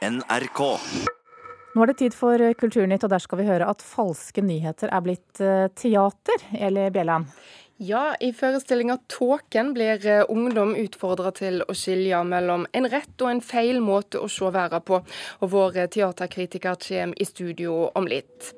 NRK. Nå er det tid for Kulturnytt, og der skal vi høre at falske nyheter er blitt eh, teater. Eli Bjelland? Ja, i forestillinga 'Tåken' blir eh, ungdom utfordra til å skilje mellom en rett og en feil måte å se verden på. Og vår teaterkritiker kommer i studio om litt.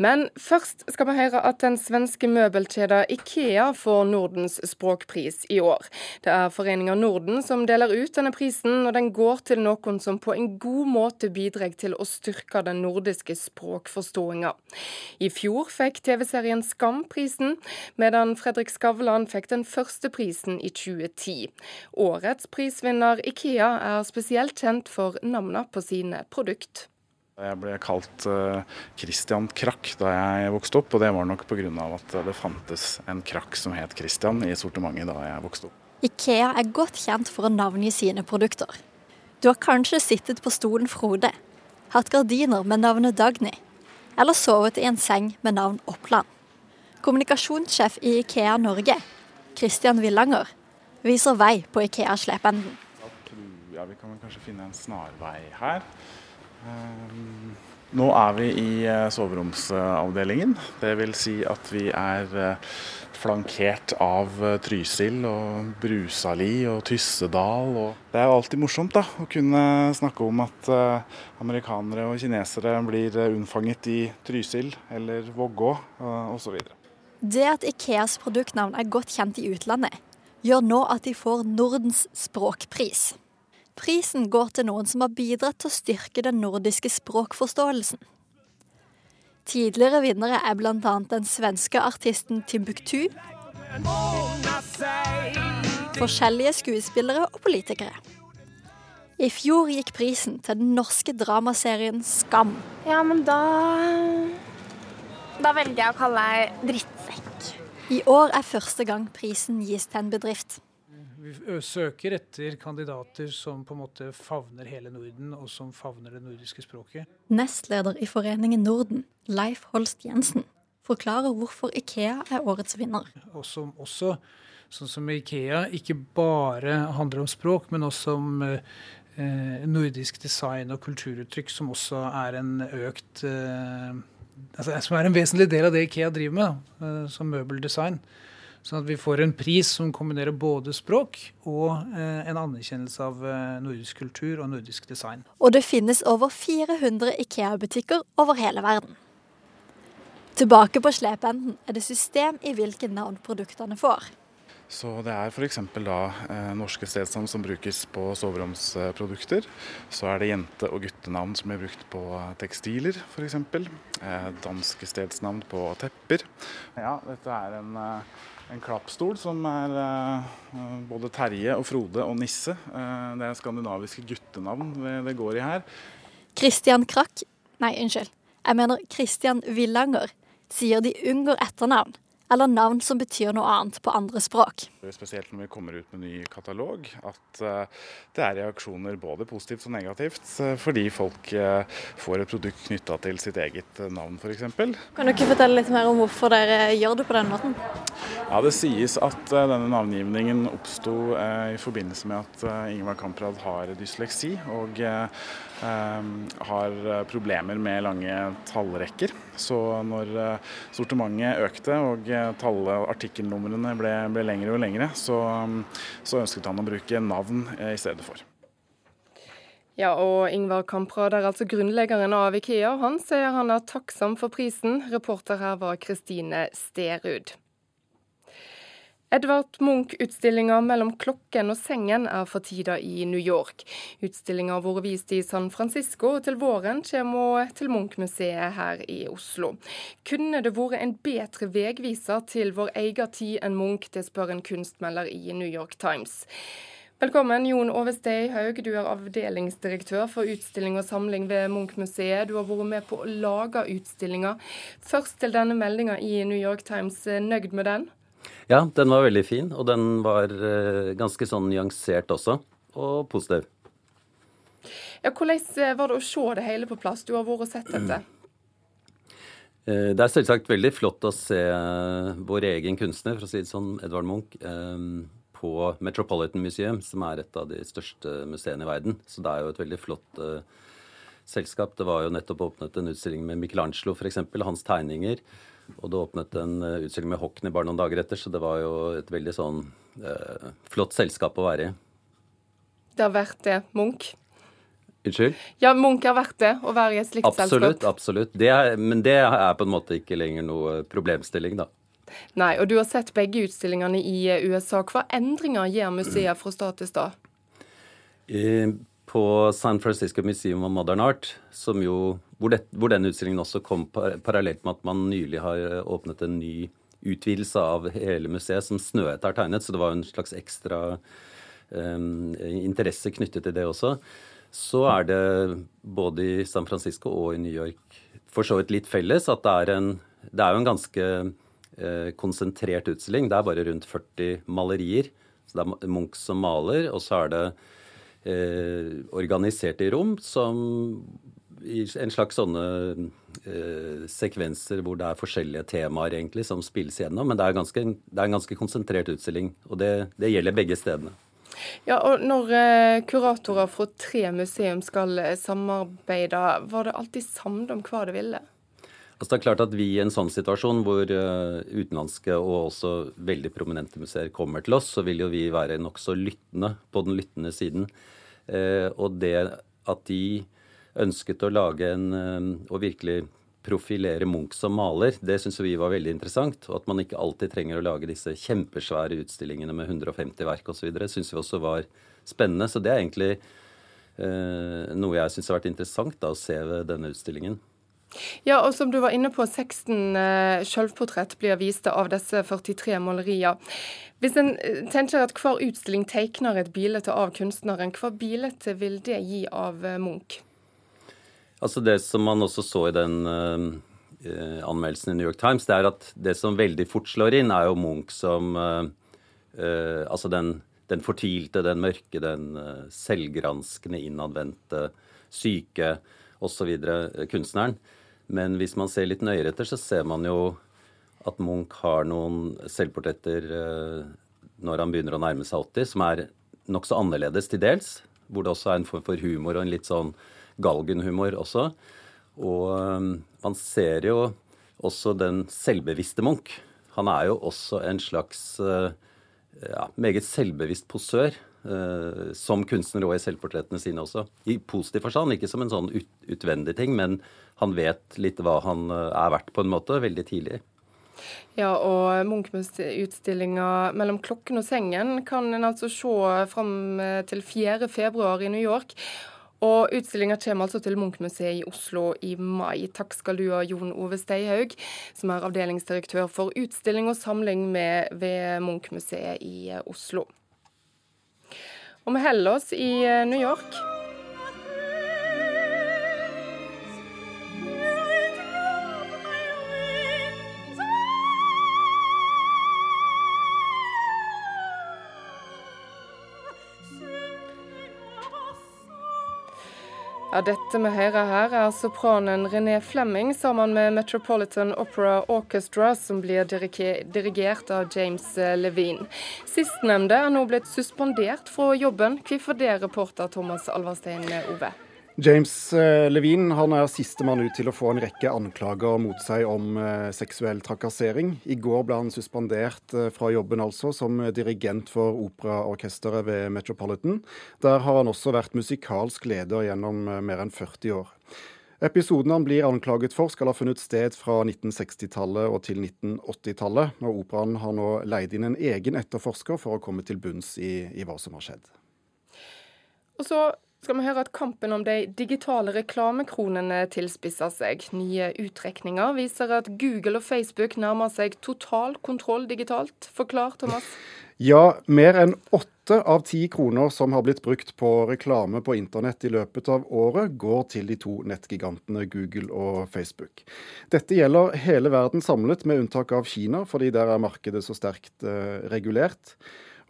Men først skal vi høre at den svenske møbelkjeden Ikea får Nordens språkpris i år. Det er Foreninga Norden som deler ut denne prisen, og den går til noen som på en god måte bidrar til å styrke den nordiske språkforståinga. I fjor fikk TV-serien Skam prisen, medan Fredrik Skavlan fikk den første prisen i 2010. Årets prisvinner Ikea er spesielt kjent for navnene på sine produkt. Jeg ble kalt uh, Christian Krakk da jeg vokste opp, og det var nok pga. at det fantes en krakk som het Christian i sortimentet da jeg vokste opp. Ikea er godt kjent for å navngi sine produkter. Du har kanskje sittet på stolen Frode, hatt gardiner med navnet Dagny, eller sovet i en seng med navn Oppland. Kommunikasjonssjef i Ikea Norge, Christian Villanger, viser vei på Ikea-slependen. Da tror jeg vi kan kanskje finne en snarvei her. Ehm, nå er vi i eh, soveromsavdelingen. Det vil si at vi er eh, flankert av eh, Trysil og Brusali og Tyssedal. Og det er jo alltid morsomt da, å kunne snakke om at amerikanere og kinesere blir unnfanget i Trysil eller Vågå osv. Det at Ikeas produktnavn er godt kjent i utlandet, gjør nå at de får Nordens språkpris. Prisen går til noen som har bidratt til å styrke den nordiske språkforståelsen. Tidligere vinnere er bl.a. den svenske artisten Timbuktu, forskjellige skuespillere og politikere. I fjor gikk prisen til den norske dramaserien Skam. Ja, men da Da velger jeg å kalle deg drittsekk. I år er første gang prisen gis til en bedrift. Vi søker etter kandidater som på en måte favner hele Norden, og som favner det nordiske språket. Nestleder i Foreningen Norden, Leif Holst Jensen, forklarer hvorfor Ikea er årets vinner. Og som også, sånn som Ikea, ikke bare handler om språk, men også om eh, nordisk design og kulturuttrykk, som også er en økt eh, altså, Som er en vesentlig del av det Ikea driver med, eh, som møbeldesign. Sånn at vi får en pris som kombinerer både språk og eh, en anerkjennelse av eh, nordisk kultur og nordisk design. Og det finnes over 400 Ikea-butikker over hele verden. Tilbake på slependen er det system i hvilke navn produktene får. Så Det er f.eks. da eh, norske stedsnavn som brukes på soveromsprodukter. Så er det jente- og guttenavn som blir brukt på tekstiler f.eks. Eh, danske stedsnavn på tepper. Ja, dette er en eh, en klappstol som er uh, både Terje og Frode og Nisse. Uh, det er skandinaviske guttenavn det går i her. Christian Krakk, nei unnskyld, jeg mener Christian Villanger, sier de unngår etternavn eller navn som betyr noe annet på andre språk. Spesielt når vi kommer ut med ny katalog, at eh, det er reaksjoner både positivt og negativt, eh, fordi folk eh, får et produkt knytta til sitt eget navn f.eks. Kan dere fortelle litt mer om hvorfor dere gjør det på den måten? Ja, Det sies at denne navngivningen oppsto i forbindelse med at Ingvar Kamprad har dysleksi og har problemer med lange tallrekker. Så når sortimentet økte og tallet artikkelnumrene ble, ble lengre og lengre, så, så, ønsket han å bruke navn eh, i stedet for. Ja, og Ingvar Kamprad er altså grunnleggeren av Ikea. Han sier han er takksom for prisen. Reporter her var Kristine Sterud. Edvard Munch-utstillinga 'Mellom klokken og sengen' er for tida i New York. Utstillinga har vært vist i San Francisco, og til våren kommer hun til Munch-museet her i Oslo. Kunne det vært en bedre veiviser til vår egen tid enn Munch, det spør en kunstmelder i New York Times. Velkommen, Jon Ove Steihaug. Du er avdelingsdirektør for utstilling og samling ved Munch-museet. Du har vært med på å lage utstillinga. Først til denne meldinga i New York Times. Nøyd med den? Ja, den var veldig fin, og den var uh, ganske sånn nyansert også, og positiv. Ja, Hvordan eh, var det å se det hele på plass? Du har vært og sett dette. Uh, det er selvsagt veldig flott å se vår egen kunstner, for å si det sånn, Edvard Munch, på Metropolitan Museum, som er et av de største museene i verden. Så det er jo et veldig flott selskap. Det var jo nettopp åpnet en utstilling med Michelangelo, f.eks., hans tegninger. Og det åpnet en uh, utstilling med Hockney bare noen dager etter, så det var jo et veldig sånn eh, flott selskap å være i. Det har vært det, Munch? Unnskyld? Ja, Munch har vært det, å være i et slikt absolutt, selskap. Absolutt. absolutt. Men det er på en måte ikke lenger noe problemstilling, da. Nei, og du har sett begge utstillingene i eh, USA. Hva endringer gjør museet fra stat til sted? På San Francisco Museum of Modern Art, jo, hvor, det, hvor den utstillingen også kom parallelt med at man nylig har eh, åpnet en ny utvidelse av hele museet som Snøhette har tegnet, så det var en slags ekstra um, interesse knyttet til det også. Så er det både i San Francisco og i New York for så vidt litt felles at det er en, det er jo en ganske uh, konsentrert utstilling. Det er bare rundt 40 malerier. Så det er Munch som maler, og så er det eh, organisert i rom som i en slags sånne eh, sekvenser hvor det er forskjellige temaer egentlig som spilles gjennom. Men det er, ganske, det er en ganske konsentrert utstilling, og det, det gjelder begge stedene. Ja, og Når eh, kuratorer fra tre museum skal eh, samarbeide, var det alltid samlet om hva det ville? Altså det er klart at Vi i en sånn situasjon hvor uh, utenlandske og også veldig prominente museer kommer til oss, så vil jo vi være nokså lyttende på den lyttende siden. Uh, og det at de ønsket å lage en uh, og virkelig profilere Munch som maler, det syns vi var veldig interessant. Og at man ikke alltid trenger å lage disse kjempesvære utstillingene med 150 verk osv., syns vi også var spennende. Så det er egentlig noe jeg syns har vært interessant da, å se ved denne utstillingen. Ja, og som du var inne på, 16 uh, selvportrett blir vist av disse 43 malerier. Hvis en eh, tenker at hver utstilling tegner et bilde av kunstneren, hva bilde vil det gi av uh, Munch? Altså Det som man også så i den uh, anmeldelsen i New York Times, det er at det som veldig fort slår inn, er jo Munch som Altså den, den, fortvilte, den mørke, den selvgranskende, innadvendte, syke osv. kunstneren. Men hvis man ser litt nøyere etter, så ser man jo at Munch har noen selvportretter eh, når han begynner å nærme seg 80, som er nokså annerledes til dels. Hvor det også er en form for humor og en litt sånn galgenhumor også. Og um, man ser jo også den selvbevisste Munch. Han er jo også en slags uh, ja, meget selvbevisst posør. Uh, som kunstner og i selvportrettene sine også. I positiv forstand, ikke som en sånn ut, utvendig ting, men han vet litt hva han uh, er verdt, på en måte, veldig tidlig. Ja, og Munch-utstillinga 'Mellom klokken og sengen' kan en altså se fram eh, til 4. februar i New York. Og Utstillinga kommer altså til Munch-museet i Oslo i mai. Takk skal du ha, Jon Ove Steihaug, som er avdelingsdirektør for utstilling og samling ved Munch-museet i Oslo. Og vi holder oss i eh, New York. Ja, Dette vi hører her, er sopranen René Flemming sammen med Metropolitan Opera Orchestra, som blir dirigert av James eh, Levine. Sistnevnte er nå blitt suspendert fra jobben. Hvorfor det, reporter Thomas Alverstein Ove? James eh, Levine han er sistemann ut til å få en rekke anklager mot seg om eh, seksuell trakassering. I går ble han suspendert eh, fra jobben altså som dirigent for operaorkesteret ved Metropolitan. Der har han også vært musikalsk leder gjennom mer enn 40 år. Episoden han blir anklaget for, skal ha funnet sted fra 1960-tallet og til 1980-tallet. Og operaen har nå leid inn en egen etterforsker for å komme til bunns i, i hva som har skjedd. Og så skal vi høre at kampen om de digitale reklamekronene tilspisser seg. Nye utrekninger viser at Google og Facebook nærmer seg total kontroll digitalt. Forklar, Thomas. Ja, mer enn åtte av ti kroner som har blitt brukt på reklame på internett i løpet av året, går til de to nettgigantene Google og Facebook. Dette gjelder hele verden samlet, med unntak av Kina, fordi der er markedet så sterkt eh, regulert.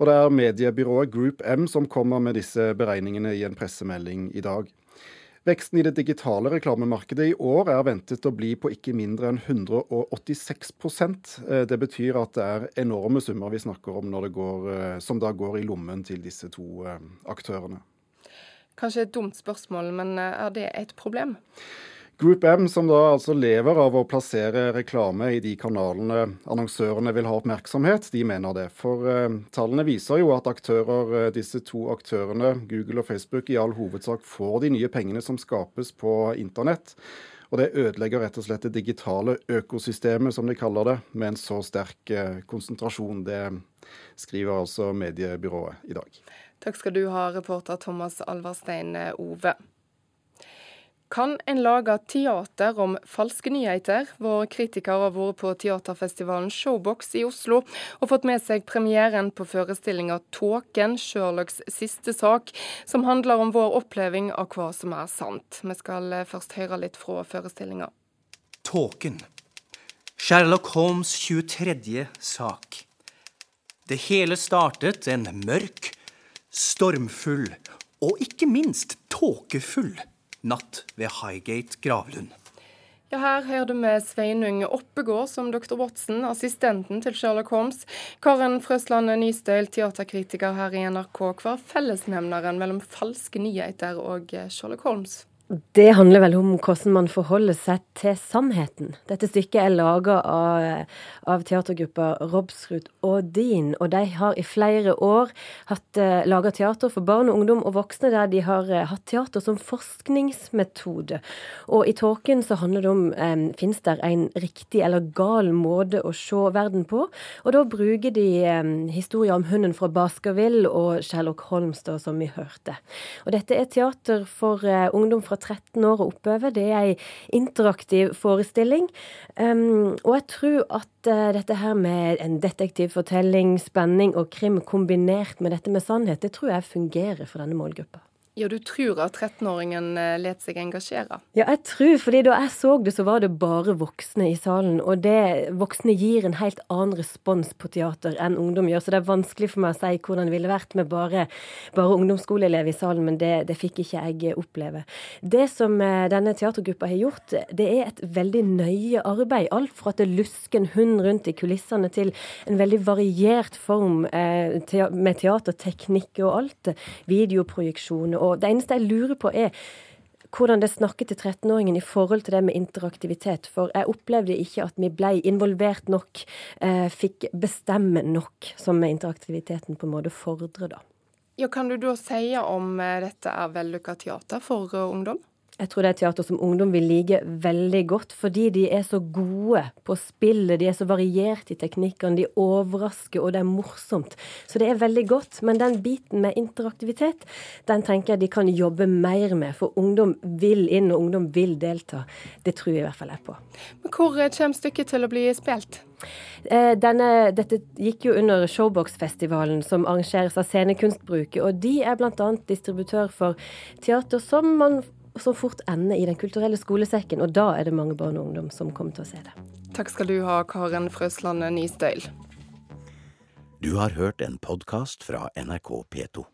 Og det er mediebyrået Group M som kommer med disse beregningene i en pressemelding i dag. Veksten i det digitale reklamemarkedet i år er ventet å bli på ikke mindre enn 186 eh, Det betyr at det er enorme summer vi snakker om går, eh, som da går i lommen til disse to eh, aktørene. Kanskje et dumt spørsmål, men er det et problem? Group M, som da altså lever av å plassere reklame i de kanalene annonsørene vil ha oppmerksomhet, de mener det. For eh, tallene viser jo at aktører, uh, disse to aktørene, Google og Facebook, i all hovedsak får de nye pengene som skapes på internett. Og det ødelegger rett og slett det digitale økosystemet, som de kaller det, med en så sterk eh, konsentrasjon. Det skriver altså mediebyrået i dag. Takk skal du ha, reporter Thomas Alverstein Ove. Kan en lage teater om falske nyheter? Vår kritiker har vært på teaterfestivalen Showbox i Oslo og fått med seg premieren på forestillinga 'Tåken', Sherlocks siste sak, som handler om vår oppleving av hva som er sant. Vi skal eh, først høre litt fra forestillinga. Tåken. Sherlock Holmes' 23. sak. Det hele startet en mørk, stormfull og ikke minst tåkefull natt ved Highgate gravlund. Ja, her hører med Sveinung Oppegård som dr. Watson, assistenten til Sherlock Holmes. Karen Frøsland Nystøyl, teaterkritiker her i NRK. Hva er fellesnevneren mellom falske nyheter og Sherlock Holmes? Det handler vel om hvordan man forholder seg til sannheten. Dette stykket er laga av, av teatergruppa Robsrud og Din, og de har i flere år hatt uh, laga teater for barn og ungdom og voksne, der de har uh, hatt teater som forskningsmetode. Og i Tåken så handler det om um, fins det en riktig eller gal måte å se verden på, og da bruker de um, historier om hunden fra Baskerville og Sherlock Holmes, da, som vi hørte. Og dette er teater for uh, ungdom fra 13 år og oppover. Det er ei interaktiv forestilling. Um, og jeg tror at uh, dette her med en detektivfortelling, spenning og krim kombinert med dette med sannhet, det tror jeg fungerer for denne målgruppa. Ja, du tror at 13-åringen eh, let seg engasjere? Ja, jeg tror, fordi da jeg så det, så var det bare voksne i salen. Og det voksne gir en helt annen respons på teater enn ungdom gjør. Så det er vanskelig for meg å si hvordan det ville vært med bare, bare ungdomsskoleelev i salen, men det, det, fikk ikke jeg oppleve. Det som eh, denne teatergruppa har gjort, det er et veldig nøye arbeid. Alt fra at det lusker en hund rundt i kulissene, til en veldig variert form eh, med teaterteknikk og alt. Videoprojeksjoner og det eneste jeg lurer på, er hvordan det snakket til 13-åringen i forhold til det med interaktivitet. For jeg opplevde ikke at vi ble involvert nok, eh, fikk bestemme nok, som interaktiviteten på en måte fordrer, da. Ja, kan du da si om eh, dette er vellykka teater for uh, ungdom? Jeg tror det er teater som ungdom vil like veldig godt, fordi de er så gode på spillet. De er så variert i teknikkene, de overrasker, og det er morsomt. Så det er veldig godt. Men den biten med interaktivitet, den tenker jeg de kan jobbe mer med. For ungdom vil inn, og ungdom vil delta. Det tror jeg i hvert fall jeg på. Men hvor kommer stykket til å bli spilt? Eh, denne, dette gikk jo under Showbox-festivalen som arrangeres av Scenekunstbruket, og de er bl.a. distributør for teater som man så fort ende i Den kulturelle skolesekken, og da er det mange barn og ungdom som kommer til å se det. Takk skal du ha, Karen Frøsland Nystøyl. Du har hørt en podkast fra NRK P2.